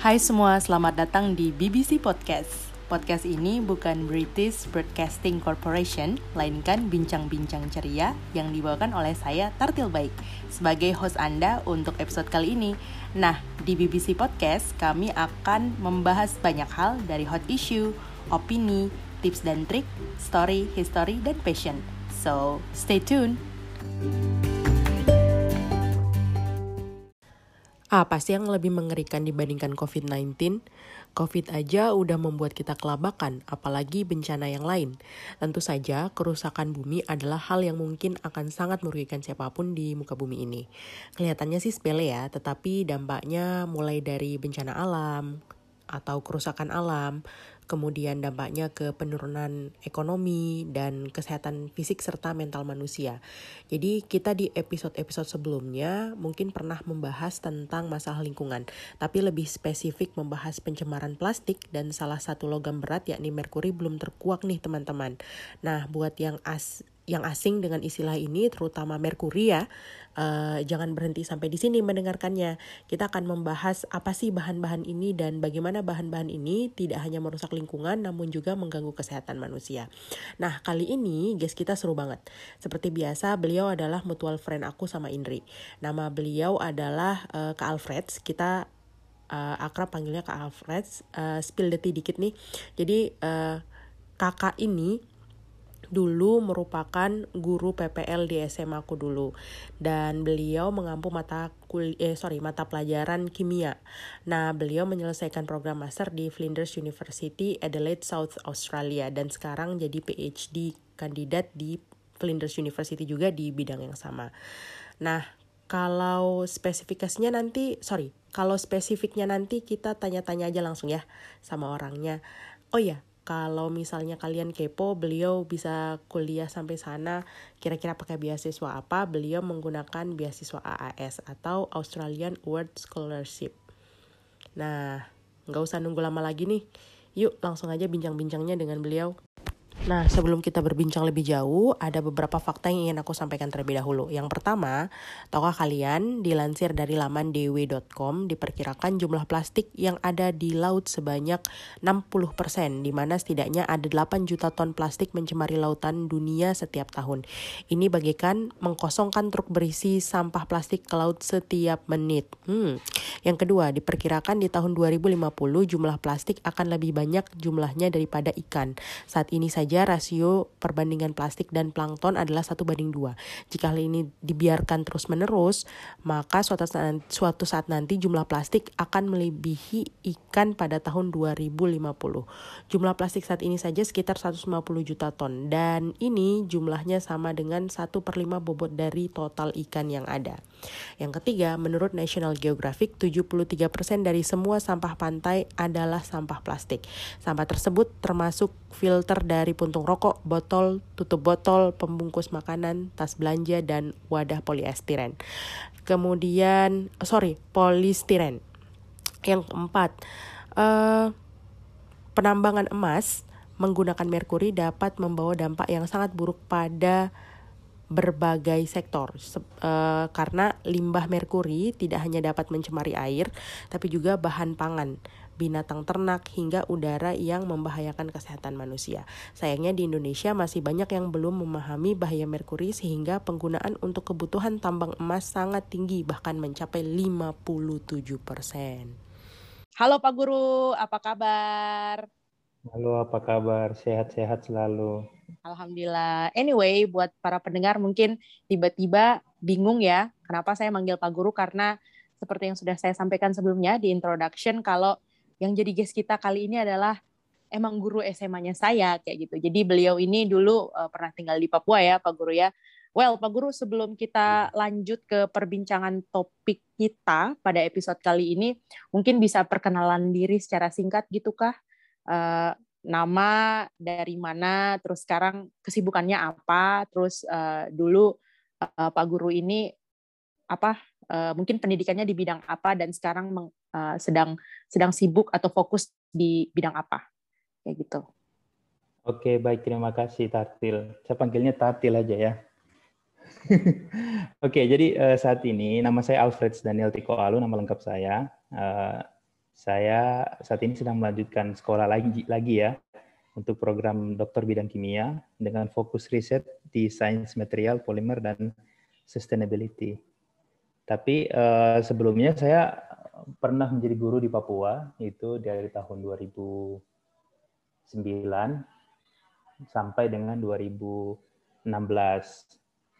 Hai semua, selamat datang di BBC Podcast. Podcast ini bukan British Broadcasting Corporation, melainkan bincang-bincang ceria yang dibawakan oleh saya Tartil Baik sebagai host Anda untuk episode kali ini. Nah, di BBC Podcast kami akan membahas banyak hal dari hot issue, opini, tips dan trik, story, history, dan passion. So, stay tuned. Apa sih yang lebih mengerikan dibandingkan COVID-19? COVID aja udah membuat kita kelabakan, apalagi bencana yang lain. Tentu saja, kerusakan bumi adalah hal yang mungkin akan sangat merugikan siapa pun di muka bumi ini. Kelihatannya sih sepele ya, tetapi dampaknya mulai dari bencana alam, atau kerusakan alam, kemudian dampaknya ke penurunan ekonomi dan kesehatan fisik serta mental manusia. Jadi kita di episode-episode sebelumnya mungkin pernah membahas tentang masalah lingkungan, tapi lebih spesifik membahas pencemaran plastik dan salah satu logam berat yakni merkuri belum terkuak nih teman-teman. Nah, buat yang as yang asing dengan istilah ini, terutama merkuri ya, uh, jangan berhenti sampai di sini mendengarkannya. Kita akan membahas apa sih bahan-bahan ini dan bagaimana bahan-bahan ini tidak hanya merusak lingkungan, namun juga mengganggu kesehatan manusia. Nah, kali ini guys kita seru banget. Seperti biasa, beliau adalah mutual friend aku sama Indri. Nama beliau adalah uh, Kak Alfred. Kita uh, akrab panggilnya Kak Alfred. Uh, spill the tea dikit nih. Jadi uh, kakak ini dulu merupakan guru PPL di SMA aku dulu dan beliau mengampu mata kul eh sorry mata pelajaran kimia. Nah, beliau menyelesaikan program master di Flinders University Adelaide South Australia dan sekarang jadi PhD kandidat di Flinders University juga di bidang yang sama. Nah, kalau spesifikasinya nanti sorry, kalau spesifiknya nanti kita tanya-tanya aja langsung ya sama orangnya. Oh ya, kalau misalnya kalian kepo beliau bisa kuliah sampai sana. Kira-kira pakai beasiswa apa? Beliau menggunakan beasiswa AAS atau Australian Award Scholarship. Nah nggak usah nunggu lama lagi nih. Yuk langsung aja bincang-bincangnya dengan beliau Nah, sebelum kita berbincang lebih jauh, ada beberapa fakta yang ingin aku sampaikan terlebih dahulu. Yang pertama, tahukah kalian dilansir dari laman dw.com diperkirakan jumlah plastik yang ada di laut sebanyak 60%, di mana setidaknya ada 8 juta ton plastik mencemari lautan dunia setiap tahun. Ini bagaikan mengkosongkan truk berisi sampah plastik ke laut setiap menit. Hmm. Yang kedua, diperkirakan di tahun 2050 jumlah plastik akan lebih banyak jumlahnya daripada ikan. Saat ini saja saja rasio perbandingan plastik dan plankton adalah satu banding dua. Jika hal ini dibiarkan terus-menerus, maka suatu saat, suatu saat nanti jumlah plastik akan melebihi ikan pada tahun 2050. Jumlah plastik saat ini saja sekitar 150 juta ton dan ini jumlahnya sama dengan 1 per 5 bobot dari total ikan yang ada. Yang ketiga, menurut National Geographic, 73% dari semua sampah pantai adalah sampah plastik. Sampah tersebut termasuk filter dari puntung rokok, botol, tutup botol, pembungkus makanan, tas belanja, dan wadah poliestiren. Kemudian, sorry, polistiren. Yang keempat, uh, penambangan emas menggunakan merkuri dapat membawa dampak yang sangat buruk pada berbagai sektor uh, karena limbah merkuri tidak hanya dapat mencemari air tapi juga bahan pangan binatang ternak, hingga udara yang membahayakan kesehatan manusia. Sayangnya di Indonesia masih banyak yang belum memahami bahaya merkuri sehingga penggunaan untuk kebutuhan tambang emas sangat tinggi bahkan mencapai 57%. Halo Pak Guru, apa kabar? Halo, apa kabar? Sehat-sehat selalu. Alhamdulillah. Anyway, buat para pendengar mungkin tiba-tiba bingung ya, kenapa saya manggil Pak Guru karena seperti yang sudah saya sampaikan sebelumnya di introduction kalau yang jadi guest kita kali ini adalah emang guru SMA-nya saya kayak gitu. Jadi beliau ini dulu uh, pernah tinggal di Papua ya, Pak Guru ya. Well, Pak Guru, sebelum kita lanjut ke perbincangan topik kita pada episode kali ini, mungkin bisa perkenalan diri secara singkat gitu kah? Uh, nama dari mana, terus sekarang kesibukannya apa, terus uh, dulu uh, Pak Guru ini apa uh, mungkin pendidikannya di bidang apa dan sekarang meng, uh, sedang sedang sibuk atau fokus di bidang apa kayak gitu. Oke baik terima kasih Tartil. Saya panggilnya Tartil aja ya. Oke jadi uh, saat ini nama saya Alfred Daniel Tiko Alu nama lengkap saya. Uh, Saya saat ini sedang melanjutkan sekolah lagi, lagi ya untuk program doktor bidang kimia dengan fokus riset di sains material, polimer, dan sustainability. Tapi uh, sebelumnya saya pernah menjadi guru di Papua itu dari tahun 2009 sampai dengan 2016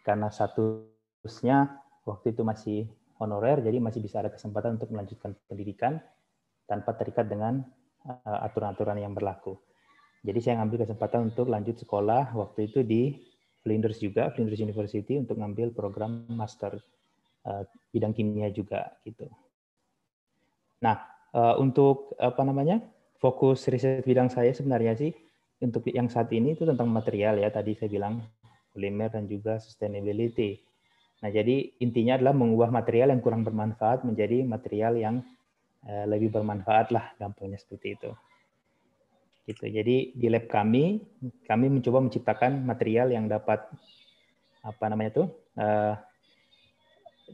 karena statusnya waktu itu masih honorer jadi masih bisa ada kesempatan untuk melanjutkan pendidikan tanpa terikat dengan eh, aturan-aturan yang berlaku. Jadi saya ngambil kesempatan untuk lanjut sekolah waktu itu di Flinders juga, Flinders University untuk ngambil program master uh, bidang kimia juga gitu. Nah, uh, untuk apa namanya? fokus riset bidang saya sebenarnya sih untuk yang saat ini itu tentang material ya tadi saya bilang polimer dan juga sustainability. Nah, jadi intinya adalah mengubah material yang kurang bermanfaat menjadi material yang uh, lebih bermanfaat lah, gampangnya seperti itu. Gitu. Jadi di lab kami, kami mencoba menciptakan material yang dapat apa namanya tuh uh,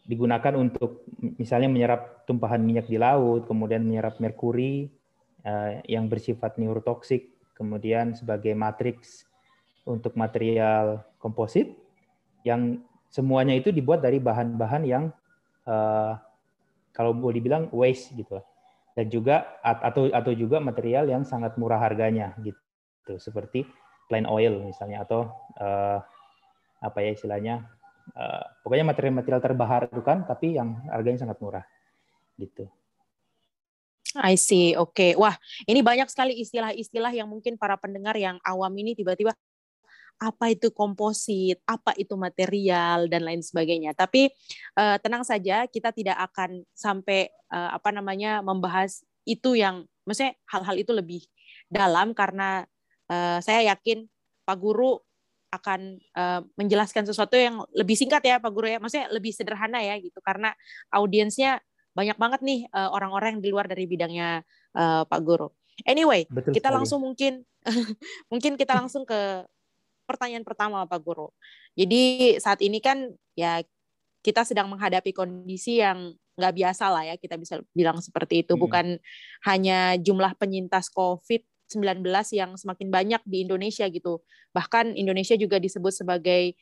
digunakan untuk misalnya menyerap tumpahan minyak di laut, kemudian menyerap merkuri uh, yang bersifat neurotoksik, kemudian sebagai matriks untuk material komposit yang semuanya itu dibuat dari bahan-bahan yang uh, kalau boleh dibilang waste gitu. Dan juga atau atau juga material yang sangat murah harganya gitu. Seperti plain oil misalnya atau uh, apa ya istilahnya uh, pokoknya material-material terbaharukan tapi yang harganya sangat murah gitu. I see. Oke. Okay. Wah, ini banyak sekali istilah-istilah yang mungkin para pendengar yang awam ini tiba-tiba apa itu komposit, apa itu material dan lain sebagainya. Tapi uh, tenang saja, kita tidak akan sampai uh, apa namanya membahas itu yang maksudnya hal-hal itu lebih dalam karena uh, saya yakin Pak Guru akan uh, menjelaskan sesuatu yang lebih singkat ya Pak Guru ya, maksudnya lebih sederhana ya gitu karena audiensnya banyak banget nih uh, orang-orang yang di luar dari bidangnya uh, Pak Guru. Anyway, Betul kita sekali. langsung mungkin mungkin kita langsung ke pertanyaan pertama Pak Guru. Jadi saat ini kan ya kita sedang menghadapi kondisi yang nggak biasa lah ya kita bisa bilang seperti itu. Hmm. Bukan hanya jumlah penyintas COVID-19 yang semakin banyak di Indonesia gitu. Bahkan Indonesia juga disebut sebagai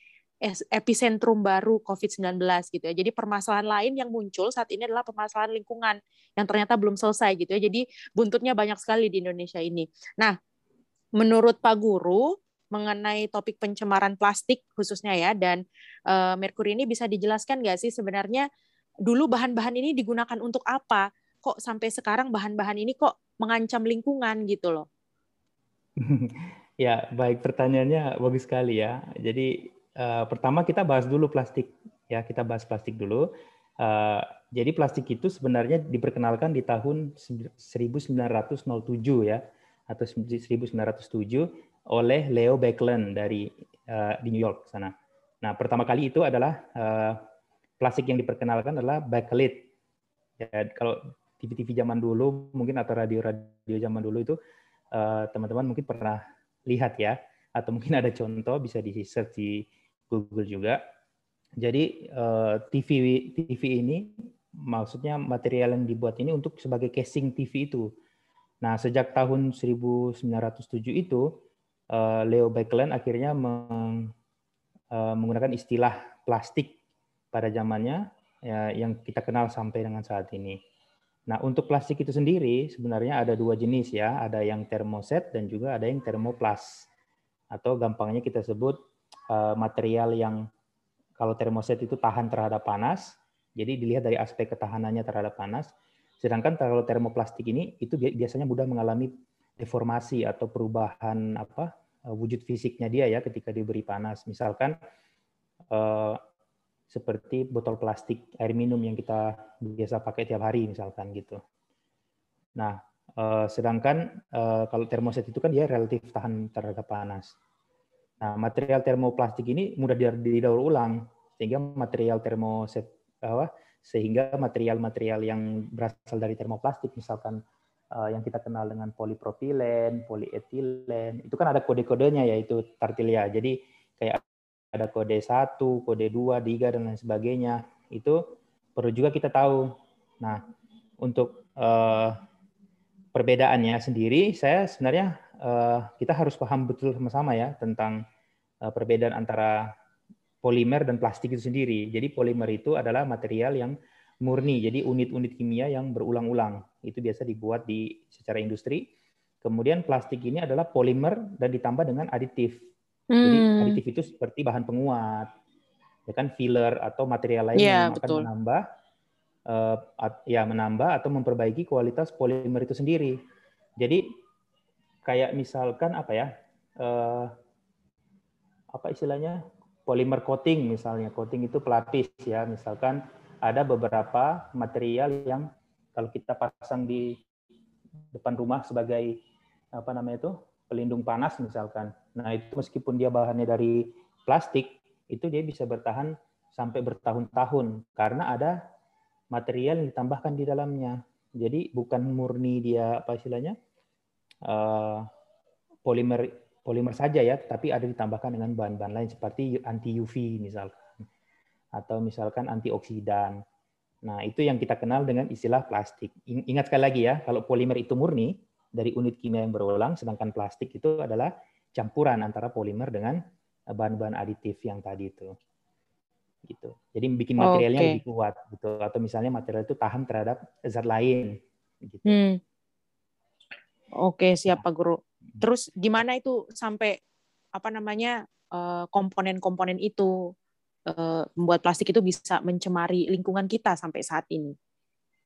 epicentrum baru COVID-19 gitu ya. Jadi permasalahan lain yang muncul saat ini adalah permasalahan lingkungan yang ternyata belum selesai gitu ya. Jadi buntutnya banyak sekali di Indonesia ini. Nah, menurut Pak Guru, mengenai topik pencemaran plastik khususnya ya dan uh, merkuri ini bisa dijelaskan nggak sih sebenarnya dulu bahan-bahan ini digunakan untuk apa kok sampai sekarang bahan-bahan ini kok mengancam lingkungan gitu loh ya baik pertanyaannya bagus sekali ya jadi uh, pertama kita bahas dulu plastik ya kita bahas plastik dulu uh, jadi plastik itu sebenarnya diperkenalkan di tahun 1907 ya atau 1907 oleh Leo Baekeland dari uh, di New York sana. Nah, pertama kali itu adalah uh, plastik yang diperkenalkan adalah bakelite. Ya, kalau TV-TV zaman dulu mungkin atau radio-radio zaman dulu itu teman-teman uh, mungkin pernah lihat ya atau mungkin ada contoh bisa di search di Google juga. Jadi uh, TV TV ini maksudnya material yang dibuat ini untuk sebagai casing TV itu. Nah, sejak tahun 1907 itu Eh, Leo Baekeland akhirnya meng, uh, menggunakan istilah plastik pada zamannya ya, yang kita kenal sampai dengan saat ini. Nah, untuk plastik itu sendiri sebenarnya ada dua jenis ya, ada yang termoset dan juga ada yang termoplas. Atau gampangnya kita sebut uh, material yang kalau termoset itu tahan terhadap panas, jadi dilihat dari aspek ketahanannya terhadap panas. Sedangkan kalau termoplastik ini itu biasanya mudah mengalami deformasi atau perubahan apa eh, wujud fisiknya dia ya ketika diberi panas. Misalkan eh, seperti botol plastik air minum yang kita biasa pakai tiap hari misalkan gitu. Nah, eh, sedangkan kalau termoset itu kan dia relatif tahan terhadap panas. Nah, material termoplastik ini mudah didaur ulang sehingga material termoset apa sehingga material-material yang berasal dari termoplastik misalkan uh, yang kita kenal dengan polipropilen, polietilen, itu kan ada kode-kodenya yaitu tartilia. Jadi kayak ada kode 1, kode 2, 3 dan lain sebagainya. Itu perlu juga kita tahu. Nah, untuk uh, perbedaannya sendiri, saya sebenarnya uh, kita harus paham betul sama-sama ya tentang uh, perbedaan antara polimer dan plastik itu sendiri. Jadi polimer itu adalah material yang murni, jadi unit-unit kimia yang berulang-ulang. Itu biasa dibuat di secara industri. Kemudian plastik ini adalah polimer dan ditambah dengan aditif. Hmm. Jadi aditif itu seperti bahan penguat, ya kan filler atau material lain yeah, yang akan menambah uh, ya menambah atau memperbaiki kualitas polimer itu sendiri. Jadi kayak misalkan apa ya? Uh, apa istilahnya? Polimer coating misalnya. Coating itu pelapis ya. Misalkan ada beberapa material yang kalau kita pasang di depan rumah sebagai apa namanya itu pelindung panas misalkan. Nah, itu meskipun dia bahannya dari plastik, itu dia bisa bertahan sampai bertahun-tahun karena ada material yang ditambahkan di dalamnya. Jadi bukan murni dia apa istilahnya uh, polimer polimer saja ya, tapi ada ditambahkan dengan bahan-bahan lain seperti anti UV misalkan atau misalkan antioksidan. Nah, itu yang kita kenal dengan istilah plastik. Ingat sekali lagi ya, kalau polimer itu murni dari unit kimia yang berulang, sedangkan plastik itu adalah campuran antara polimer dengan bahan-bahan aditif yang tadi itu gitu. Jadi bikin materialnya okay. lebih kuat gitu atau misalnya material itu tahan terhadap zat lain gitu. Hmm. Oke, okay, siap Pak Guru. Terus gimana itu sampai apa namanya eh, komponen-komponen itu eh, membuat plastik itu bisa mencemari lingkungan kita sampai saat ini?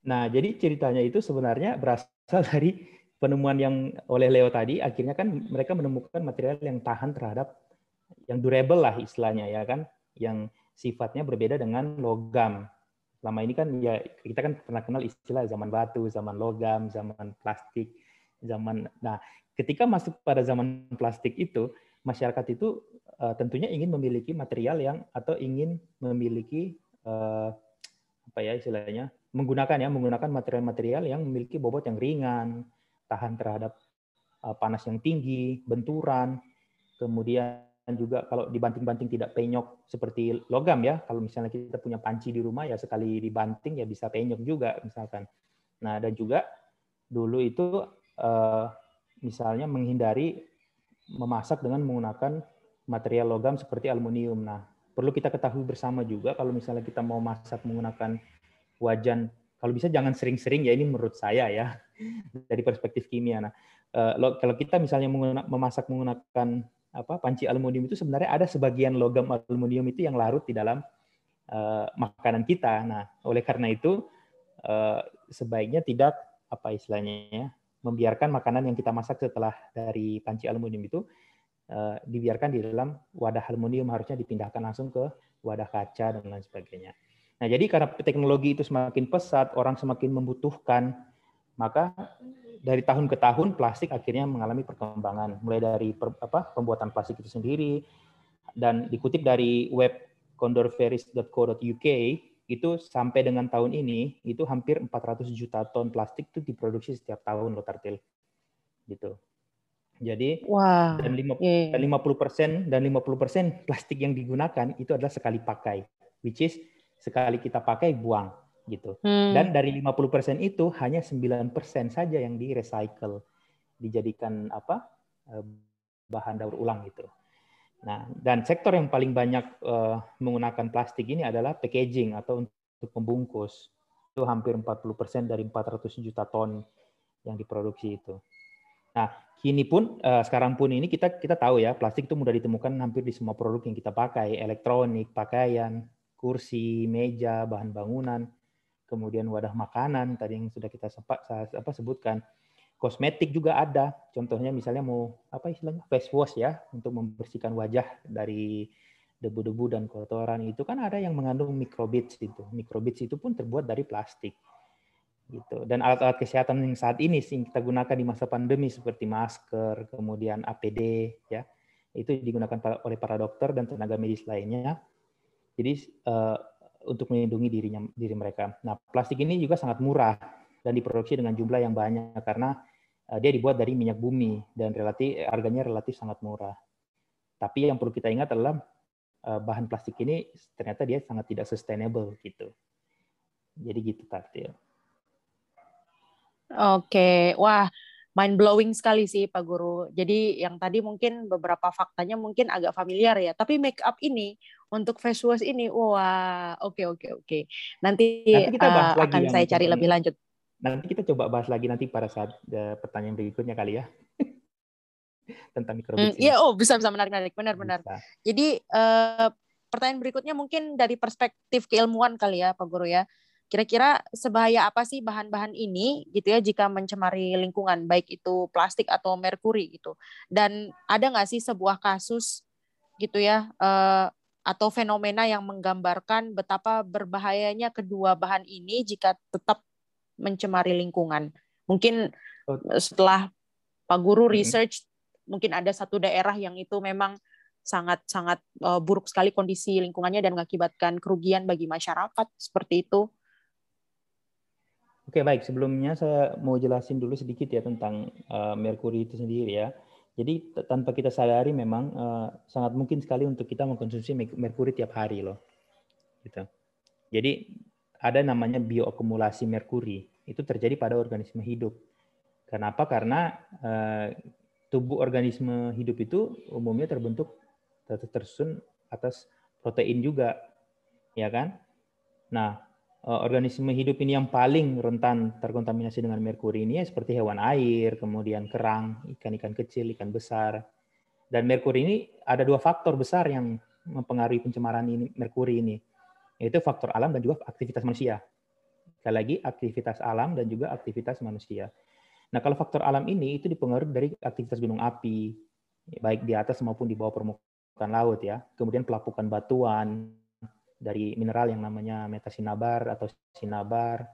Nah, jadi ceritanya itu sebenarnya berasal dari penemuan yang oleh Leo tadi. Akhirnya kan mereka menemukan material yang tahan terhadap yang durable lah istilahnya ya kan, yang sifatnya berbeda dengan logam. Selama ini kan ya kita kan pernah kenal istilah zaman batu, zaman logam, zaman plastik, zaman nah ketika masuk pada zaman plastik itu masyarakat itu uh, tentunya ingin memiliki material yang atau ingin memiliki uh, apa ya istilahnya menggunakan ya menggunakan material-material yang memiliki bobot yang ringan, tahan terhadap uh, panas yang tinggi, benturan, kemudian juga kalau dibanting-banting tidak penyok seperti logam ya. Kalau misalnya kita punya panci di rumah ya sekali dibanting ya bisa penyok juga misalkan. Nah dan juga dulu itu eh, misalnya menghindari memasak dengan menggunakan material logam seperti aluminium. Nah perlu kita ketahui bersama juga kalau misalnya kita mau masak menggunakan wajan kalau bisa jangan sering-sering ya ini menurut saya ya dari perspektif kimia. Nah, eh, kalau kita misalnya memasak menggunakan apa panci aluminium itu sebenarnya ada sebagian logam aluminium itu yang larut di dalam uh, makanan kita. Nah, oleh karena itu uh, sebaiknya tidak apa istilahnya ya, membiarkan makanan yang kita masak setelah dari panci aluminium itu dibiarkan di dalam wadah aluminium harusnya dipindahkan langsung ke wadah kaca dan lain sebagainya. Nah, jadi karena teknologi itu semakin pesat, orang semakin membutuhkan, maka dari tahun ke tahun plastik akhirnya mengalami perkembangan mulai dari per, apa pembuatan plastik itu sendiri dan dikutip dari web condorferis.co.uk itu sampai dengan tahun ini itu hampir 400 juta ton plastik itu diproduksi setiap tahun loh Tartil gitu jadi wow. dan 50 yeah. dan 50 persen dan 50 persen plastik yang digunakan itu adalah sekali pakai which is sekali kita pakai buang gitu. Hmm. Dan dari 50% itu hanya 9% saja yang di recycle, dijadikan apa? Eh, bahan daur ulang gitu. Nah, dan sektor yang paling banyak uh, menggunakan plastik ini adalah packaging atau untuk pembungkus. Itu hampir 40% dari 400 juta ton yang diproduksi itu. Nah, kini pun uh, sekarang pun ini kita kita tahu ya, plastik itu mudah ditemukan hampir di semua produk yang kita pakai, elektronik, pakaian, kursi, meja, bahan bangunan kemudian wadah makanan tadi yang sudah kita sempat apa sebutkan. Kosmetik juga ada. Contohnya misalnya mau apa istilahnya face wash ya untuk membersihkan wajah dari debu-debu dan kotoran itu kan ada yang mengandung mikrobits itu. Mikrobits itu pun terbuat dari plastik. Gitu. Dan alat-alat kesehatan yang saat ini sih kita gunakan di masa pandemi seperti masker, kemudian APD ya. Itu digunakan oleh para dokter dan tenaga medis lainnya. Jadi eh, untuk melindungi dirinya diri mereka. Nah, plastik ini juga sangat murah dan diproduksi dengan jumlah yang banyak karena uh, dia dibuat dari minyak bumi dan relatif harganya relatif sangat murah. Tapi yang perlu kita ingat adalah uh, bahan plastik ini ternyata dia sangat tidak sustainable gitu. Jadi gitu Tartil. Oke, wah mind blowing sekali sih Pak Guru. Jadi yang tadi mungkin beberapa faktanya mungkin agak familiar ya, tapi make up ini untuk face wash ini, wah oke oke oke. Nanti, nanti kita bahas uh, lagi akan ya, saya cari lebih lanjut. Nanti kita coba bahas lagi nanti pada saat uh, pertanyaan berikutnya kali ya. Tentang mikrobit. Hmm, iya, oh bisa bisa menarik menarik benar-benar. Jadi uh, pertanyaan berikutnya mungkin dari perspektif keilmuan kali ya Pak Guru ya. Kira-kira sebahaya apa sih bahan-bahan ini gitu ya jika mencemari lingkungan baik itu plastik atau merkuri gitu. Dan ada nggak sih sebuah kasus gitu ya uh, atau fenomena yang menggambarkan betapa berbahayanya kedua bahan ini jika tetap mencemari lingkungan. Mungkin setelah Pak Guru research mungkin ada satu daerah yang itu memang sangat sangat uh, buruk sekali kondisi lingkungannya dan mengakibatkan kerugian bagi masyarakat seperti itu. Oke baik, sebelumnya saya mau jelasin dulu sedikit ya tentang uh, merkuri itu sendiri ya. Jadi tanpa kita sadari memang uh, sangat mungkin sekali untuk kita mengkonsumsi merkuri tiap hari loh. Gitu. Jadi ada namanya bioakumulasi merkuri. Itu terjadi pada organisme hidup. Kenapa? Karena uh, tubuh organisme hidup itu umumnya terbentuk tersusun atas protein juga, ya kan? Nah, organisme hidup ini yang paling rentan terkontaminasi dengan merkuri ini ya seperti hewan air, kemudian kerang, ikan-ikan kecil, ikan besar. Dan merkuri ini ada dua faktor besar yang mempengaruhi pencemaran ini, merkuri ini, yaitu faktor alam dan juga aktivitas manusia. Sekali lagi, aktivitas alam dan juga aktivitas manusia. Nah, kalau faktor alam ini itu dipengaruhi dari aktivitas gunung api, baik di atas maupun di bawah permukaan laut ya. Kemudian pelapukan batuan, dari mineral yang namanya metasinabar atau sinabar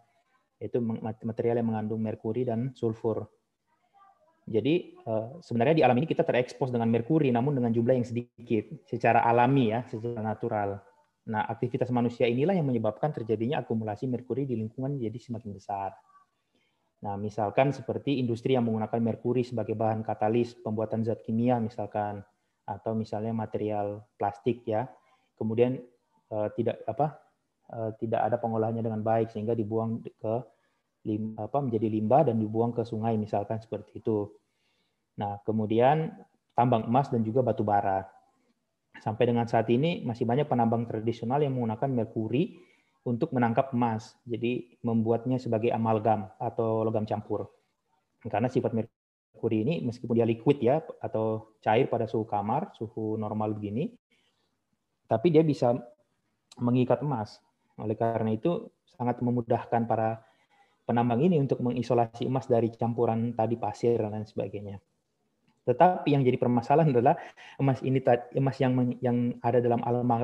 itu material yang mengandung merkuri dan sulfur. Jadi eh, sebenarnya di alam ini kita terekspos dengan merkuri namun dengan jumlah yang sedikit secara alami ya, secara natural. Nah, aktivitas manusia inilah yang menyebabkan terjadinya akumulasi merkuri di lingkungan jadi semakin besar. Nah, misalkan seperti industri yang menggunakan merkuri sebagai bahan katalis pembuatan zat kimia misalkan atau misalnya material plastik ya. Kemudian tidak apa uh, tidak ada pengolahannya dengan baik sehingga dibuang ke apa menjadi limbah dan dibuang ke sungai misalkan seperti itu. Nah, kemudian tambang emas dan juga batu bara. Sampai dengan saat ini masih banyak penambang tradisional yang menggunakan merkuri untuk menangkap emas. Jadi membuatnya sebagai amalgam atau logam campur. Karena sifat merkuri ini meskipun dia liquid ya atau cair pada suhu kamar, suhu normal begini, tapi dia bisa mengikat emas. Oleh karena itu sangat memudahkan para penambang ini untuk mengisolasi emas dari campuran tadi pasir dan lain sebagainya. Tetapi yang jadi permasalahan adalah emas ini emas yang yang ada dalam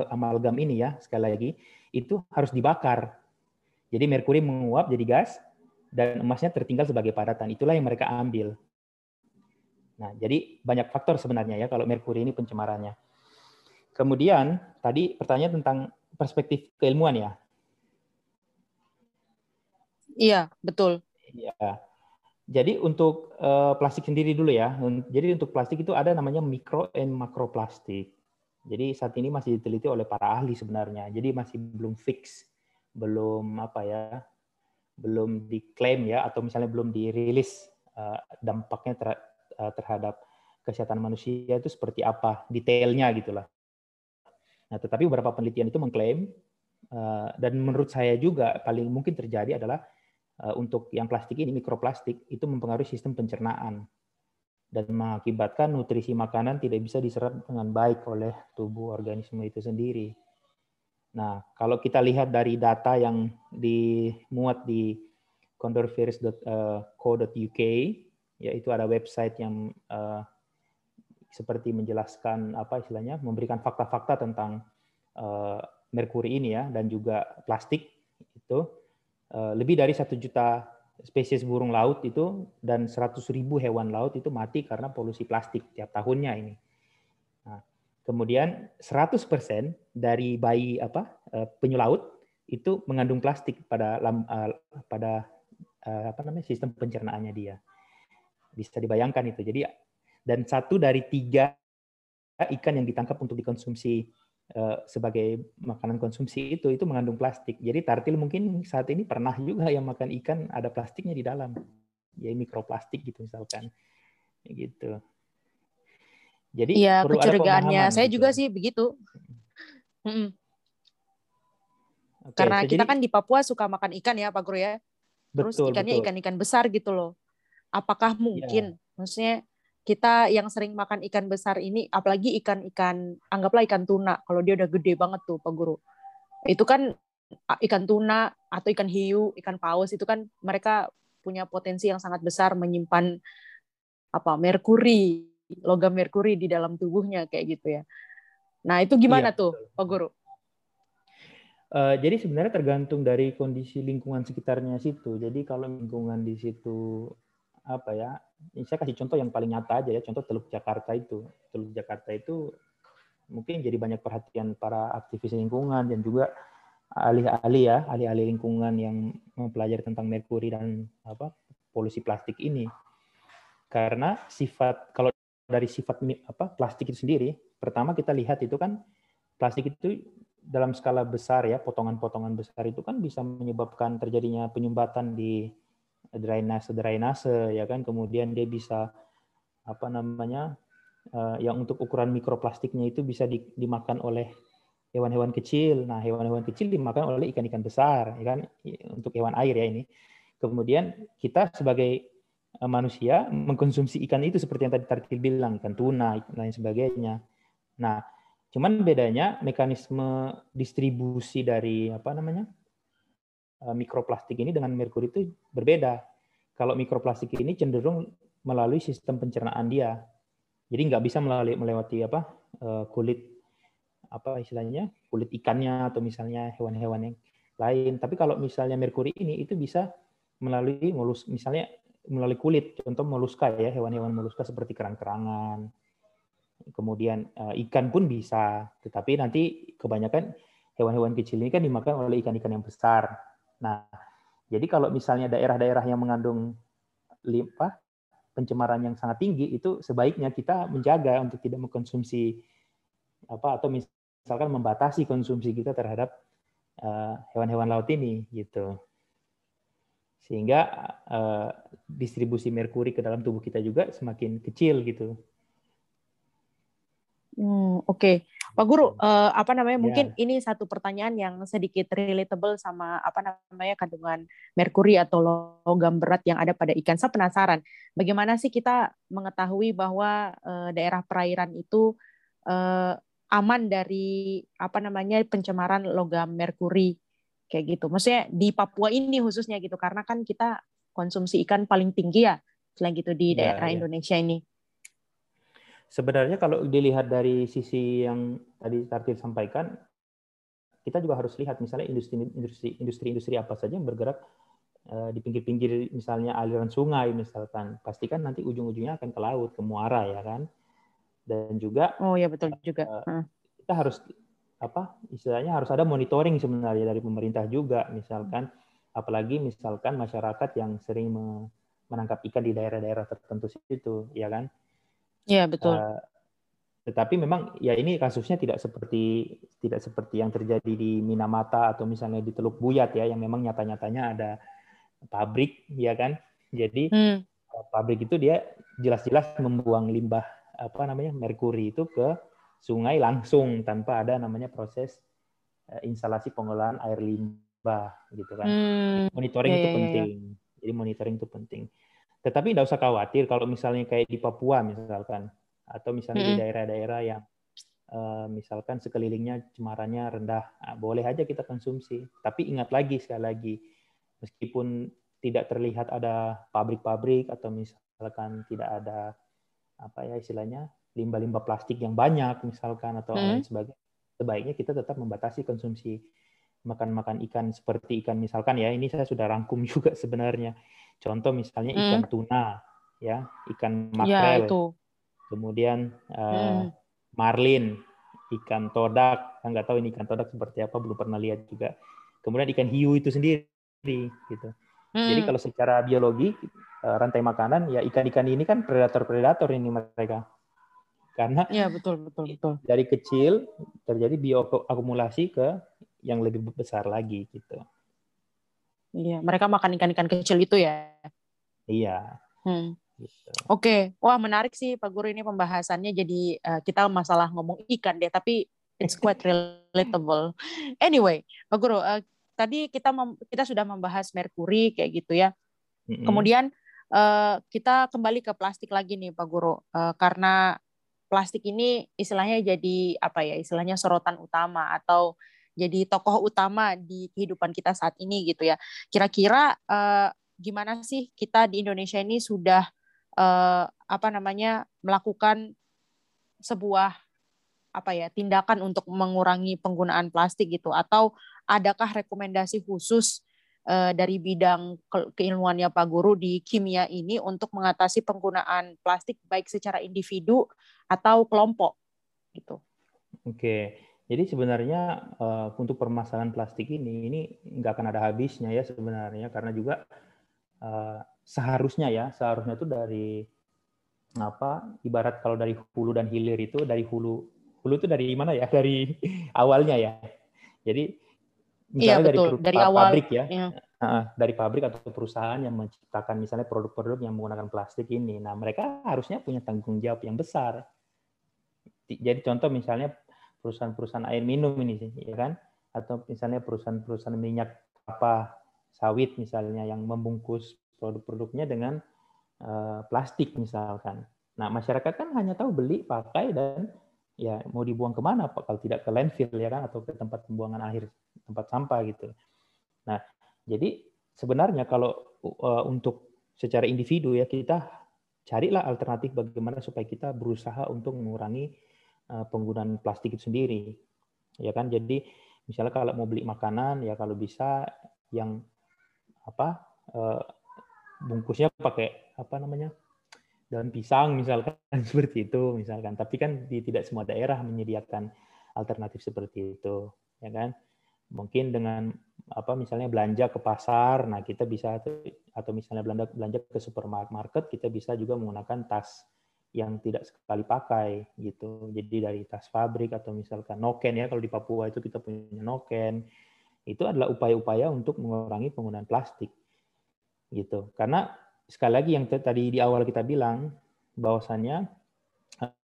amalgam ini ya sekali lagi itu harus dibakar. Jadi merkuri menguap jadi gas dan emasnya tertinggal sebagai padatan. Itulah yang mereka ambil. Nah, jadi banyak faktor sebenarnya ya kalau merkuri ini pencemarannya. Kemudian tadi pertanyaan tentang perspektif keilmuan ya. Iya, betul. Iya. Jadi untuk uh, plastik sendiri dulu ya. Jadi untuk plastik itu ada namanya mikro and makroplastik. Jadi saat ini masih diteliti oleh para ahli sebenarnya. Jadi masih belum fix, belum apa ya, belum diklaim ya, atau misalnya belum dirilis uh, dampaknya ter, uh, terhadap kesehatan manusia itu seperti apa, detailnya gitulah. Nah, tetapi beberapa penelitian itu mengklaim uh, dan menurut saya juga paling mungkin terjadi adalah uh, untuk yang plastik ini mikroplastik itu mempengaruhi sistem pencernaan dan mengakibatkan nutrisi makanan tidak bisa diserap dengan baik oleh tubuh organisme itu sendiri. Nah, kalau kita lihat dari data yang dimuat di condorvirus.co.uk, yaitu ada website yang uh, seperti menjelaskan apa istilahnya memberikan fakta-fakta tentang uh, merkuri ini ya dan juga plastik itu uh, lebih dari satu juta spesies burung laut itu dan 100 ribu hewan laut itu mati karena polusi plastik tiap tahunnya ini. Nah, kemudian 100% dari bayi apa uh, penyu laut itu mengandung plastik pada pada apa namanya sistem pencernaannya dia. Bisa dibayangkan itu. Jadi dan satu dari tiga ikan yang ditangkap untuk dikonsumsi uh, sebagai makanan konsumsi itu itu mengandung plastik. Jadi tartil mungkin saat ini pernah juga yang makan ikan ada plastiknya di dalam. ya mikroplastik gitu misalkan gitu jadi Iya, kecurigaannya saya gitu. juga sih begitu. Hmm. Okay, Karena so kita jadi, kan di Papua suka makan ikan ya, Pak Guru ya. Terus betul, ikannya ikan-ikan besar gitu loh. Apakah mungkin, ya. maksudnya kita yang sering makan ikan besar ini, apalagi ikan-ikan, anggaplah ikan tuna, kalau dia udah gede banget tuh, Pak Guru. Itu kan ikan tuna atau ikan hiu, ikan paus itu kan mereka punya potensi yang sangat besar menyimpan apa merkuri logam merkuri di dalam tubuhnya kayak gitu ya. Nah itu gimana iya, tuh Pak Guru? Uh, jadi sebenarnya tergantung dari kondisi lingkungan sekitarnya situ. Jadi kalau lingkungan di situ apa ya? Saya kasih contoh yang paling nyata aja ya. Contoh Teluk Jakarta itu. Teluk Jakarta itu mungkin jadi banyak perhatian para aktivis lingkungan dan juga ahli-ahli ya, ahli-ahli lingkungan yang mempelajari tentang merkuri dan apa polusi plastik ini. Karena sifat kalau dari sifat apa plastik itu sendiri, pertama kita lihat itu kan plastik itu dalam skala besar ya, potongan-potongan besar itu kan bisa menyebabkan terjadinya penyumbatan di drainase drainase ya kan, kemudian dia bisa apa namanya uh, yang untuk ukuran mikroplastiknya itu bisa di, dimakan oleh hewan-hewan kecil. Nah, hewan-hewan kecil dimakan oleh ikan-ikan besar, ya kan? Untuk hewan air ya ini. Kemudian kita sebagai Eh, manusia mengkonsumsi ikan itu seperti yang tadi Tartil bilang, ikan tuna, dan lain sebagainya. Nah, cuman bedanya mekanisme distribusi dari apa namanya eh, mikroplastik ini dengan merkuri itu berbeda. Kalau mikroplastik ini cenderung melalui sistem pencernaan dia, jadi nggak bisa melalui melewati apa eh, kulit apa istilahnya kulit ikannya atau misalnya hewan-hewan yang lain. Tapi kalau misalnya merkuri ini itu bisa melalui mulus misalnya melalui kulit, contoh moluska ya, hewan-hewan moluska seperti kerang-kerangan. Kemudian uh, ikan pun bisa, tetapi nanti kebanyakan hewan-hewan kecil ini kan dimakan oleh ikan-ikan yang besar. Nah, jadi kalau misalnya daerah-daerah yang mengandung limpa pencemaran yang sangat tinggi itu sebaiknya kita menjaga untuk tidak mengkonsumsi apa atau misalkan membatasi konsumsi kita terhadap eh, hewan-hewan uh, laut ini gitu sehingga uh, distribusi merkuri ke dalam tubuh kita juga semakin kecil gitu. Hmm, Oke, okay. Pak Guru, uh, apa namanya? Ya. Mungkin ini satu pertanyaan yang sedikit relatable sama apa namanya kandungan merkuri atau logam berat yang ada pada ikan. Saya penasaran, bagaimana sih kita mengetahui bahwa uh, daerah perairan itu uh, aman dari apa namanya pencemaran logam merkuri kayak gitu. Maksudnya di Papua ini khususnya gitu karena kan kita konsumsi ikan paling tinggi ya selain gitu di ya, daerah ya. Indonesia ini. Sebenarnya kalau dilihat dari sisi yang tadi Tartil sampaikan, kita juga harus lihat misalnya industri industri industri apa saja yang bergerak eh, di pinggir-pinggir misalnya aliran sungai misalkan, pastikan nanti ujung-ujungnya akan ke laut, ke muara ya kan. Dan juga Oh ya betul juga. Uh, kita harus apa istilahnya harus ada monitoring sebenarnya dari pemerintah juga misalkan apalagi misalkan masyarakat yang sering menangkap ikan di daerah-daerah tertentu situ ya kan Iya betul uh, tetapi memang ya ini kasusnya tidak seperti tidak seperti yang terjadi di Minamata atau misalnya di Teluk Buyat ya yang memang nyata-nyatanya ada pabrik ya kan jadi hmm. Eh, pabrik itu dia jelas-jelas membuang limbah apa namanya merkuri itu ke sungai langsung tanpa ada namanya proses uh, instalasi pengolahan air limbah gitu kan. Hmm. Monitoring yeah, itu yeah, penting. Yeah. Jadi monitoring itu penting. Tetapi tidak usah khawatir kalau misalnya kayak di Papua misalkan atau misalnya hmm. di daerah-daerah yang uh, misalkan sekelilingnya cemarannya rendah, nah, boleh aja kita konsumsi. Tapi ingat lagi sekali lagi meskipun tidak terlihat ada pabrik-pabrik atau misalkan tidak ada apa ya istilahnya limbah-limbah plastik yang banyak misalkan atau hmm. lain sebagainya sebaiknya kita tetap membatasi konsumsi makan-makan ikan seperti ikan misalkan ya ini saya sudah rangkum juga sebenarnya contoh misalnya hmm. ikan tuna ya ikan ya, makrel ya, itu. kemudian uh, hmm. marlin ikan todak saya nggak tahu ini ikan todak seperti apa belum pernah lihat juga kemudian ikan hiu itu sendiri gitu hmm. jadi kalau secara biologi eh, rantai makanan ya ikan-ikan ini kan predator-predator ini mereka karena ya betul betul betul dari kecil terjadi bioakumulasi ke yang lebih besar lagi gitu iya mereka makan ikan-ikan kecil itu ya Iya. Hmm. Gitu. Oke, okay. wah menarik sih Pak Guru ini pembahasannya. Jadi uh, kita masalah ngomong ikan deh, tapi it's quite relatable. Anyway, Pak Guru, uh, tadi kita kita sudah membahas merkuri kayak gitu ya. Mm-hmm. Kemudian uh, kita kembali ke plastik lagi nih Pak Guru, uh, karena plastik ini istilahnya jadi apa ya? Istilahnya sorotan utama atau jadi tokoh utama di kehidupan kita saat ini gitu ya. Kira-kira uh, gimana sih kita di Indonesia ini sudah uh, apa namanya melakukan sebuah apa ya tindakan untuk mengurangi penggunaan plastik gitu atau adakah rekomendasi khusus uh, dari bidang ke keilmuannya Pak Guru di kimia ini untuk mengatasi penggunaan plastik baik secara individu atau kelompok gitu. Oke. Jadi sebenarnya uh, untuk permasalahan plastik ini ini nggak akan ada habisnya ya sebenarnya. Karena juga uh, seharusnya ya seharusnya itu dari apa ibarat kalau dari hulu dan hilir itu dari hulu hulu itu dari mana ya? Dari awalnya ya. Jadi misalnya iya, dari, dari awal, pabrik ya. iya. dari pabrik atau perusahaan yang menciptakan misalnya produk-produk yang menggunakan plastik ini. Nah mereka harusnya punya tanggung jawab yang besar. Jadi contoh misalnya perusahaan-perusahaan air minum ini sih ya kan atau misalnya perusahaan-perusahaan minyak apa sawit misalnya yang membungkus produk-produknya dengan uh, plastik misalkan. Nah masyarakat kan hanya tahu beli, pakai dan ya mau dibuang ke mana Pak kalau tidak ke landfill ya kan atau ke tempat pembuangan akhir tempat sampah gitu. Nah jadi sebenarnya kalau uh, untuk secara individu ya kita carilah alternatif bagaimana supaya kita berusaha untuk mengurangi penggunaan plastik itu sendiri ya kan? Jadi misalnya kalau mau beli makanan ya kalau bisa yang apa bungkusnya pakai apa namanya daun pisang misalkan seperti itu misalkan. Tapi kan di tidak semua daerah menyediakan alternatif seperti itu ya kan? Mungkin dengan apa misalnya belanja ke pasar nah kita bisa atau misalnya belanja belanja ke supermarket kita bisa juga menggunakan tas yang tidak sekali pakai gitu jadi dari tas pabrik atau misalkan noken ya kalau di Papua itu kita punya noken itu adalah upaya-upaya untuk mengurangi penggunaan plastik gitu. Karena sekali lagi yang tadi di awal kita bilang bahwasannya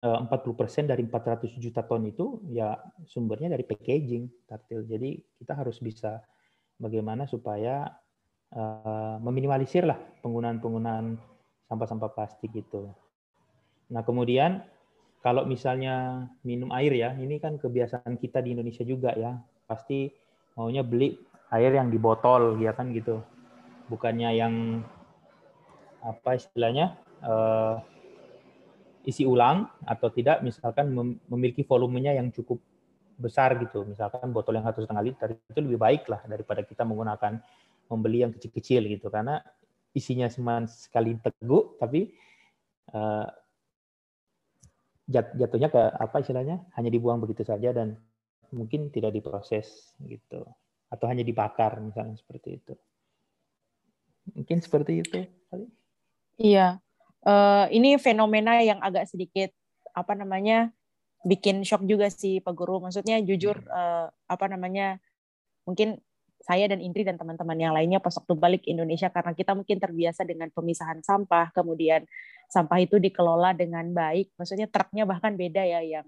40% eh, dari 400 juta ton itu ya sumbernya dari packaging tartil. Jadi kita harus bisa bagaimana supaya uh, meminimalisir lah penggunaan-penggunaan sampah-sampah plastik itu. Nah kemudian kalau misalnya minum air ya, ini kan kebiasaan kita di Indonesia juga ya, pasti maunya beli air yang di botol ya kan gitu. Bukannya yang apa istilahnya uh, isi ulang atau tidak misalkan memiliki volumenya yang cukup besar gitu. Misalkan botol yang satu setengah liter itu lebih baik lah daripada kita menggunakan membeli yang kecil-kecil gitu. Karena isinya cuma sekali teguk tapi uh, jatuhnya ke apa istilahnya hanya dibuang begitu saja dan mungkin tidak diproses gitu atau hanya dibakar misalnya seperti itu. Mungkin seperti itu Iya. Uh, ini fenomena yang agak sedikit apa namanya bikin shock juga sih Pak Guru. Maksudnya jujur uh, apa namanya mungkin saya dan Indri dan teman-teman yang lainnya pas waktu balik Indonesia karena kita mungkin terbiasa dengan pemisahan sampah, kemudian sampah itu dikelola dengan baik. Maksudnya truknya bahkan beda ya yang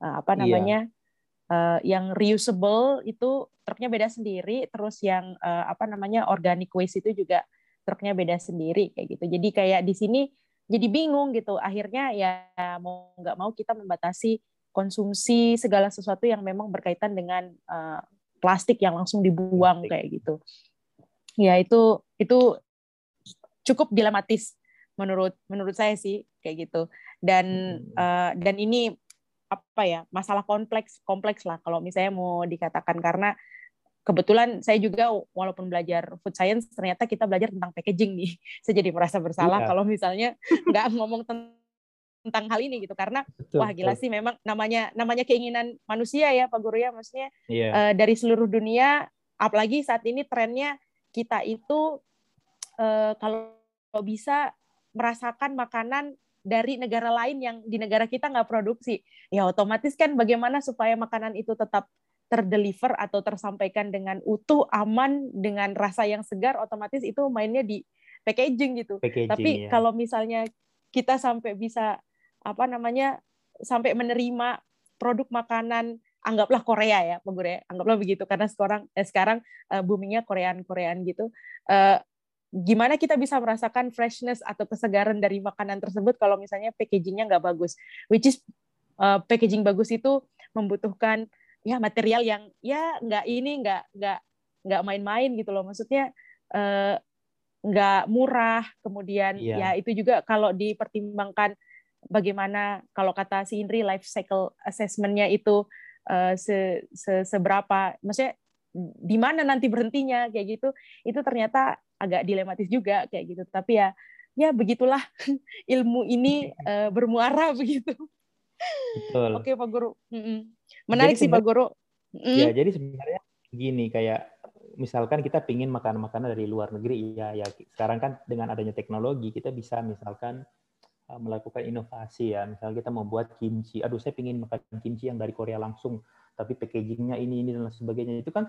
uh, apa iya. namanya iya. uh, yang reusable itu truknya beda sendiri, terus yang uh, apa namanya organic waste itu juga truknya beda sendiri kayak gitu. Jadi kayak di sini jadi bingung gitu. Akhirnya ya mau nggak mau kita membatasi konsumsi segala sesuatu yang memang berkaitan dengan uh, plastik yang langsung dibuang plastik. kayak gitu. Ya itu itu cukup dilematis menurut menurut saya sih kayak gitu. Dan uh, dan ini apa ya masalah kompleks kompleks lah kalau misalnya mau dikatakan karena kebetulan saya juga walaupun belajar food science ternyata kita belajar tentang packaging nih. Saya jadi merasa bersalah iya. kalau misalnya nggak ngomong tentang hal ini gitu karena betul, wah gila betul. sih memang namanya namanya keinginan manusia ya Pak Guru ya maksudnya yeah. uh, dari seluruh dunia apalagi saat ini trennya kita itu uh, kalau bisa merasakan makanan dari negara lain yang di negara kita nggak produksi ya otomatis kan bagaimana supaya makanan itu tetap terdeliver atau tersampaikan dengan utuh, aman, dengan rasa yang segar, otomatis itu mainnya di packaging gitu. Packaging, Tapi ya. kalau misalnya kita sampai bisa apa namanya sampai menerima produk makanan anggaplah Korea ya, ya. Anggaplah begitu karena sekarang eh, sekarang uh, boomingnya Korean Korean gitu. Uh, gimana kita bisa merasakan freshness atau kesegaran dari makanan tersebut kalau misalnya packagingnya nggak bagus, which is uh, packaging bagus itu membutuhkan ya material yang ya nggak ini nggak nggak nggak main-main gitu loh, maksudnya uh, nggak murah, kemudian yeah. ya itu juga kalau dipertimbangkan bagaimana kalau kata si Indri life cycle assessment-nya itu uh, se, se, seberapa, maksudnya di mana nanti berhentinya kayak gitu, itu ternyata agak dilematis juga kayak gitu. Tapi ya ya begitulah ilmu ini uh, bermuara begitu. Betul. Oke Pak Guru. Menarik jadi, sih Pak Guru. Mm. Ya jadi sebenarnya gini kayak misalkan kita pingin makanan-makanan dari luar negeri ya ya sekarang kan dengan adanya teknologi kita bisa misalkan melakukan inovasi ya misalnya kita membuat kimchi aduh saya pingin makan kimchi yang dari Korea langsung tapi packagingnya ini ini dan sebagainya itu kan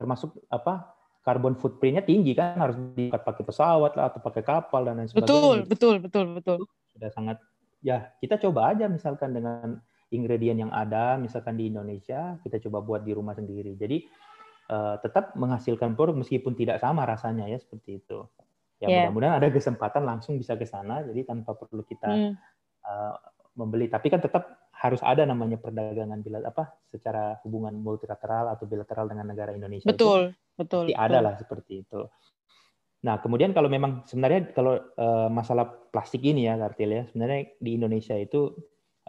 termasuk apa carbon footprintnya tinggi kan harus diangkat pakai pesawat lah atau pakai kapal dan lain sebagainya. Betul, betul, betul, betul. Sudah sangat ya kita coba aja misalkan dengan ingredient yang ada misalkan di Indonesia kita coba buat di rumah sendiri. Jadi uh, tetap menghasilkan produk meskipun tidak sama rasanya ya seperti itu. Ya yeah. mudah-mudahan ada kesempatan langsung bisa ke sana jadi tanpa perlu kita hmm. uh, membeli tapi kan tetap harus ada namanya perdagangan bila apa secara hubungan multilateral atau bilateral dengan negara Indonesia. Betul, itu, betul. Pasti ada lah seperti itu. Nah, kemudian kalau memang sebenarnya kalau uh, masalah plastik ini ya, Kartil ya, sebenarnya di Indonesia itu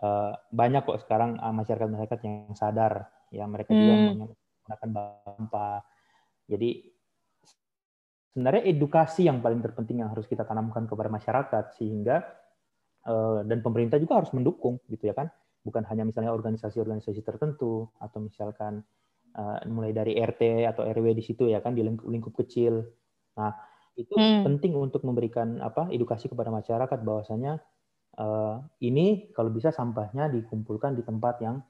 uh, banyak kok sekarang masyarakat-masyarakat yang sadar, ya mereka hmm. juga menggunakan sampah. Jadi sebenarnya edukasi yang paling terpenting yang harus kita tanamkan kepada masyarakat sehingga uh, dan pemerintah juga harus mendukung gitu ya kan bukan hanya misalnya organisasi-organisasi tertentu atau misalkan uh, mulai dari RT atau RW di situ ya kan di lingkup, lingkup kecil. Nah itu hmm. penting untuk memberikan apa edukasi kepada masyarakat bahwasanya uh, ini kalau bisa sampahnya dikumpulkan di tempat yang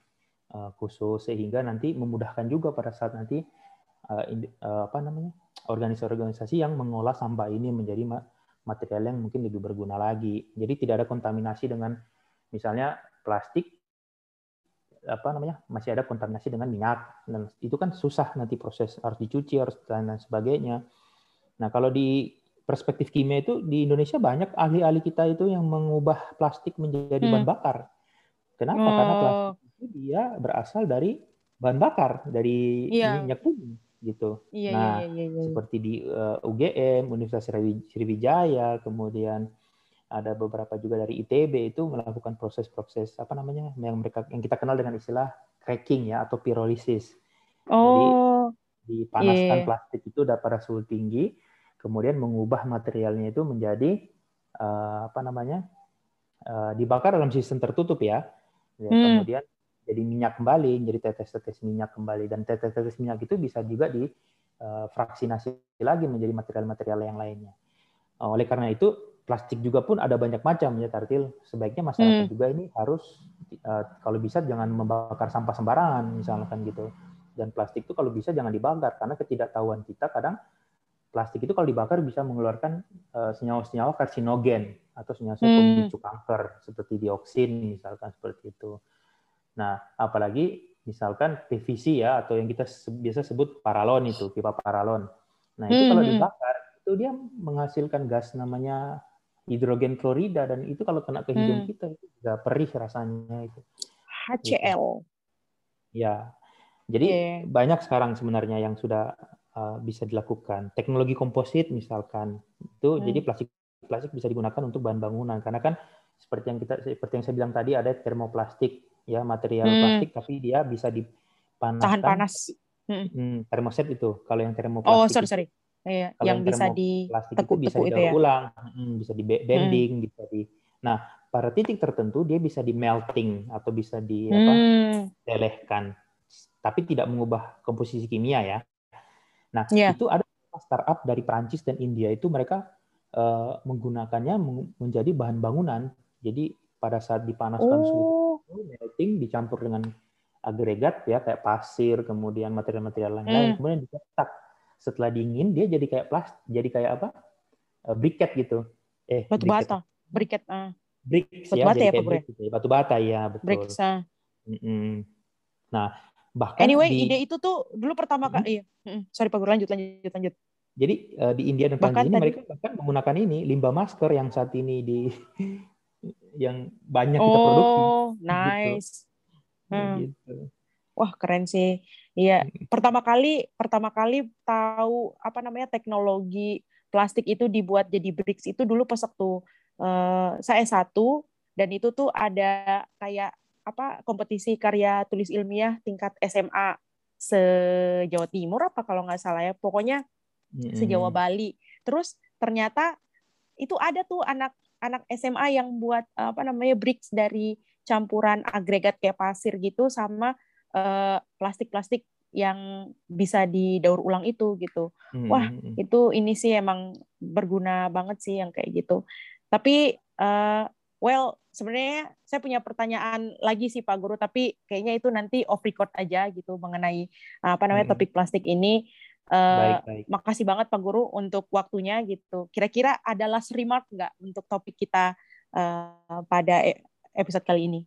uh, khusus sehingga nanti memudahkan juga pada saat nanti uh, uh, apa namanya organisasi-organisasi yang mengolah sampah ini menjadi material yang mungkin lebih berguna lagi. Jadi tidak ada kontaminasi dengan misalnya plastik apa namanya masih ada kontaminasi dengan minyak dan itu kan susah nanti proses harus dicuci harus dan lain sebagainya. Nah kalau di perspektif kimia itu di Indonesia banyak ahli-ahli kita itu yang mengubah plastik menjadi hmm. bahan bakar. Kenapa? Oh. Karena plastik itu dia berasal dari bahan bakar dari yeah. minyak bumi gitu. Yeah, nah yeah, yeah, yeah. seperti di uh, eh, UGM Universitas Sriwijaya kemudian ada beberapa juga dari ITB itu melakukan proses-proses apa namanya yang mereka yang kita kenal dengan istilah cracking ya atau pirolisis. Oh. Jadi dipanaskan yeah. plastik itu pada suhu tinggi, kemudian mengubah materialnya itu menjadi uh, apa namanya uh, dibakar dalam sistem tertutup ya. ya hmm. Kemudian jadi minyak kembali, jadi tetes-tetes minyak kembali dan tetes-tetes minyak itu bisa juga di uh, fraksinasi lagi menjadi material-material yang lainnya. Oleh karena itu plastik juga pun ada banyak macam ya Tartil. Sebaiknya masyarakat hmm. juga ini harus uh, kalau bisa jangan membakar sampah sembarangan misalkan gitu. Dan plastik itu kalau bisa jangan dibakar karena ketidaktahuan kita kadang plastik itu kalau dibakar bisa mengeluarkan senyawa-senyawa karsinogen atau senyawa-senyawa hmm. pemicu kanker seperti dioksin misalkan seperti itu. Nah, apalagi misalkan PVC ya atau yang kita biasa sebut paralon itu, pipa paralon. Nah, itu hmm. kalau hmm. dibakar itu dia menghasilkan gas namanya hidrogen klorida dan itu kalau kena ke hidung hmm. kita itu juga perih rasanya itu. HCl. Gitu. Ya. Jadi yeah. banyak sekarang sebenarnya yang sudah uh, bisa dilakukan. Teknologi komposit misalkan itu hmm. jadi plastik plastik bisa digunakan untuk bahan bangunan karena kan seperti yang kita seperti yang saya bilang tadi ada termoplastik ya material hmm. plastik tapi dia bisa dipanaskan. Tahan panas. Hmm. Hmm, termoset itu. Kalau yang termoplastik. Oh, sorry sorry. Iya, yang, yang bisa di tekuk bisa itu ya. ulang, bisa di bending, hmm. bisa di. Nah, pada titik tertentu dia bisa di melting atau bisa di hmm. apa? tapi tidak mengubah komposisi kimia ya. Nah, yeah. itu ada startup dari Prancis dan India itu mereka uh, menggunakannya menjadi bahan bangunan. Jadi pada saat dipanaskan oh. suhu melting dicampur dengan agregat ya kayak pasir, kemudian material-material lain-lain, hmm. kemudian dicetak setelah dingin dia jadi kayak plastik jadi kayak apa uh, briket gitu. Eh, batu briket. bata, briket. Uh. Bricks batu ya, bata ya, Pak gitu ya. Batu bata ya, betul. Bricks. Uh. Mm -mm. Nah, bahkan anyway, di... ide itu tuh dulu pertama hmm. kali, iya. Sorry Pak Guru, lanjut, lanjut, lanjut. Jadi uh, di India dan Prancis ini mereka bahkan menggunakan ini limbah masker yang saat ini di yang banyak kita oh, produksi. Oh, nice. Gitu. Hmm. gitu. Wah keren sih. Iya, hmm. pertama kali pertama kali tahu apa namanya teknologi plastik itu dibuat jadi bricks itu dulu pas waktu uh, saya satu dan itu tuh ada kayak apa kompetisi karya tulis ilmiah tingkat SMA se Jawa Timur apa kalau nggak salah ya. Pokoknya hmm. se Jawa Bali. Terus ternyata itu ada tuh anak anak SMA yang buat apa namanya bricks dari campuran agregat kayak pasir gitu sama Eh, plastik-plastik uh, yang bisa didaur ulang itu gitu. Hmm. Wah, hmm, hmm. itu ini sih emang berguna banget sih yang kayak gitu. Tapi uh, well, sebenarnya saya punya pertanyaan lagi sih Pak Guru, tapi kayaknya itu nanti off record aja gitu mengenai apa namanya hmm. topik plastik ini. Uh, baik, baik. Makasih banget Pak Guru untuk waktunya gitu. Kira-kira ada last remark nggak untuk topik kita uh, pada e-, episode kali ini?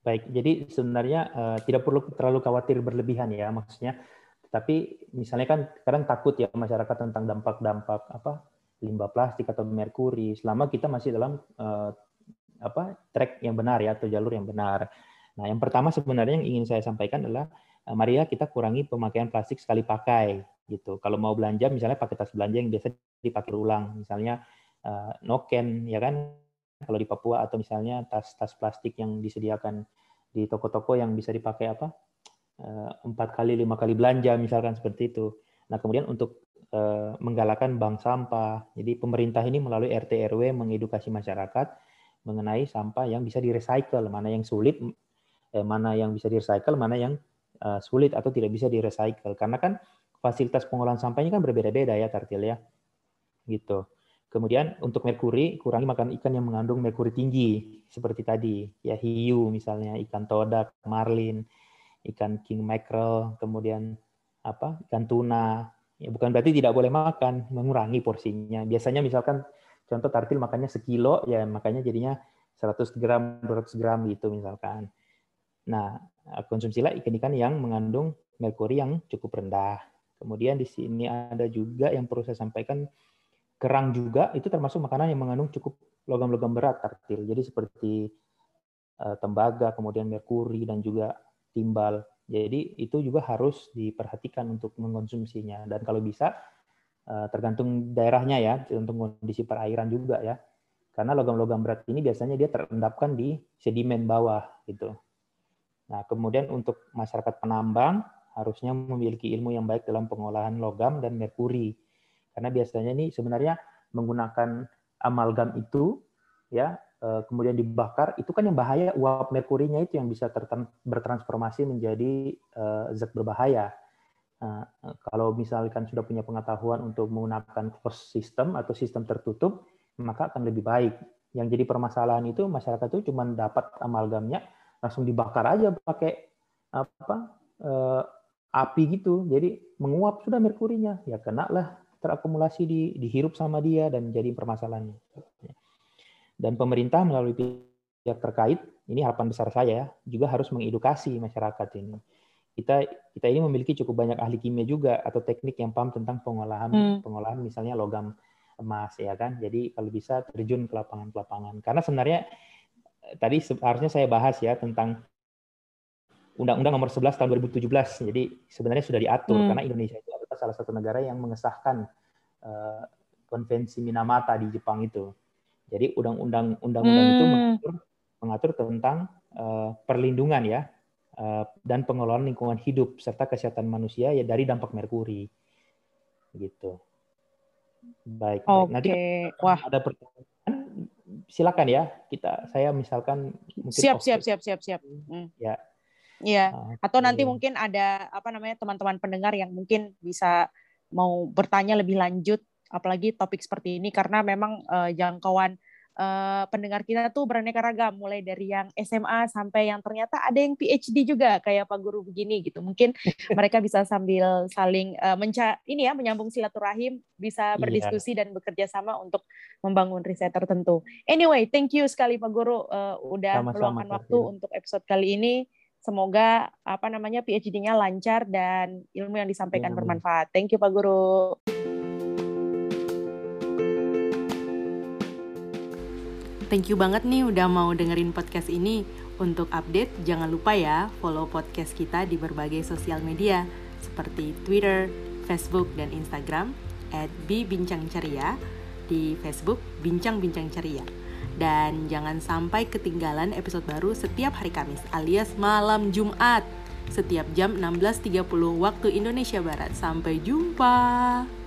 Baik, jadi sebenarnya uh, tidak perlu terlalu khawatir berlebihan ya, maksudnya. Tapi misalnya kan kadang takut ya masyarakat tentang dampak-dampak apa limbah plastik atau merkuri. Selama kita masih dalam uh, apa track yang benar ya atau jalur yang benar. Nah, yang pertama sebenarnya yang ingin saya sampaikan adalah uh, mari ya kita kurangi pemakaian plastik sekali pakai gitu. Kalau mau belanja misalnya pakai tas belanja yang biasa dipakai ulang, misalnya uh, noken ya kan kalau di Papua atau misalnya tas-tas plastik yang disediakan di toko-toko yang bisa dipakai apa eh, empat kali lima kali belanja misalkan seperti itu. Nah kemudian untuk eh, menggalakkan bank sampah, jadi pemerintah ini melalui RT RW mengedukasi masyarakat mengenai sampah yang bisa direcycle, mana yang sulit, eh, mana yang bisa direcycle, mana yang sulit atau tidak bisa direcycle. Karena kan fasilitas pengolahan sampahnya kan berbeda-beda ya Tartil ya, gitu. Kemudian untuk merkuri, kurangi makan ikan yang mengandung merkuri tinggi seperti tadi, ya hiu misalnya, ikan todak, marlin, ikan king mackerel, kemudian apa? ikan tuna. Ya bukan berarti tidak boleh makan, mengurangi porsinya. Biasanya misalkan contoh tartil makannya sekilo, ya makanya jadinya 100 gram, 200 gram gitu misalkan. Nah, konsumsilah ikan-ikan yang mengandung merkuri yang cukup rendah. Kemudian di sini ada juga yang perlu saya sampaikan Kerang juga itu termasuk makanan yang mengandung cukup logam-logam berat tartil. Jadi seperti uh, tembaga, kemudian merkuri dan juga timbal. Jadi itu juga harus diperhatikan untuk mengkonsumsinya. Dan kalau bisa uh, tergantung daerahnya ya, tergantung kondisi perairan juga ya. Karena logam-logam berat ini biasanya dia terendapkan di sedimen bawah gitu. Nah, kemudian untuk masyarakat penambang harusnya memiliki ilmu yang baik dalam pengolahan logam dan merkuri karena biasanya ini sebenarnya menggunakan amalgam itu ya eh, kemudian dibakar itu kan yang bahaya uap merkurinya itu yang bisa bertransformasi menjadi eh, zat berbahaya. Nah, kalau misalkan sudah punya pengetahuan untuk menggunakan closed system atau sistem tertutup, maka akan lebih baik. Yang jadi permasalahan itu masyarakat itu cuma dapat amalgamnya langsung dibakar aja pakai apa eh, api gitu, jadi menguap sudah merkurinya, ya kena lah terakumulasi di dihirup sama dia dan jadi permasalahan. Dan pemerintah melalui pihak terkait, ini harapan besar saya ya, juga harus mengedukasi masyarakat ini. Kita kita ini memiliki cukup banyak ahli kimia juga atau teknik yang paham tentang pengolahan hmm. pengolahan misalnya logam emas ya kan. Jadi kalau bisa terjun ke lapangan ke lapangan. Karena sebenarnya tadi harusnya saya bahas ya tentang Undang-Undang Nomor 11 Tahun 2017. Jadi sebenarnya sudah diatur hmm. karena Indonesia itu salah satu negara yang mengesahkan uh, konvensi Minamata di Jepang itu. Jadi undang-undang undang-undang hmm. itu mengatur mengatur tentang uh, perlindungan ya uh, dan pengelolaan lingkungan hidup serta kesehatan manusia ya dari dampak merkuri. Gitu. Baik. Oke. Okay. Nanti Wah. ada pertanyaan silakan ya. Kita saya misalkan mungkin Siap, siap, siap, siap, siap. Hmm. Ya, Iya. Atau nanti mungkin ada apa namanya teman-teman pendengar yang mungkin bisa mau bertanya lebih lanjut apalagi topik seperti ini karena memang uh, jangkauan uh, pendengar kita tuh beraneka ragam, mulai dari yang SMA sampai yang ternyata ada yang PhD juga kayak Pak Guru begini gitu. Mungkin mereka bisa sambil saling uh, menca ini ya menyambung silaturahim, bisa iya. berdiskusi yeah. dan bekerja sama untuk membangun riset tertentu. Anyway, thank you sekali Pak Guru uh, udah meluangkan waktu untuk episode kali ini. Semoga apa namanya PhD-nya lancar dan ilmu yang disampaikan ya, bermanfaat. Thank you Pak Guru. Thank you banget nih udah mau dengerin podcast ini. Untuk update, jangan lupa ya follow podcast kita di berbagai sosial media seperti Twitter, Facebook, dan Instagram at Bincang Ceria di Facebook Bincang Bincang Ceria. Dan jangan sampai ketinggalan episode baru setiap hari Kamis alias malam Jumat setiap jam 16.30 waktu Indonesia Barat. Sampai jumpa.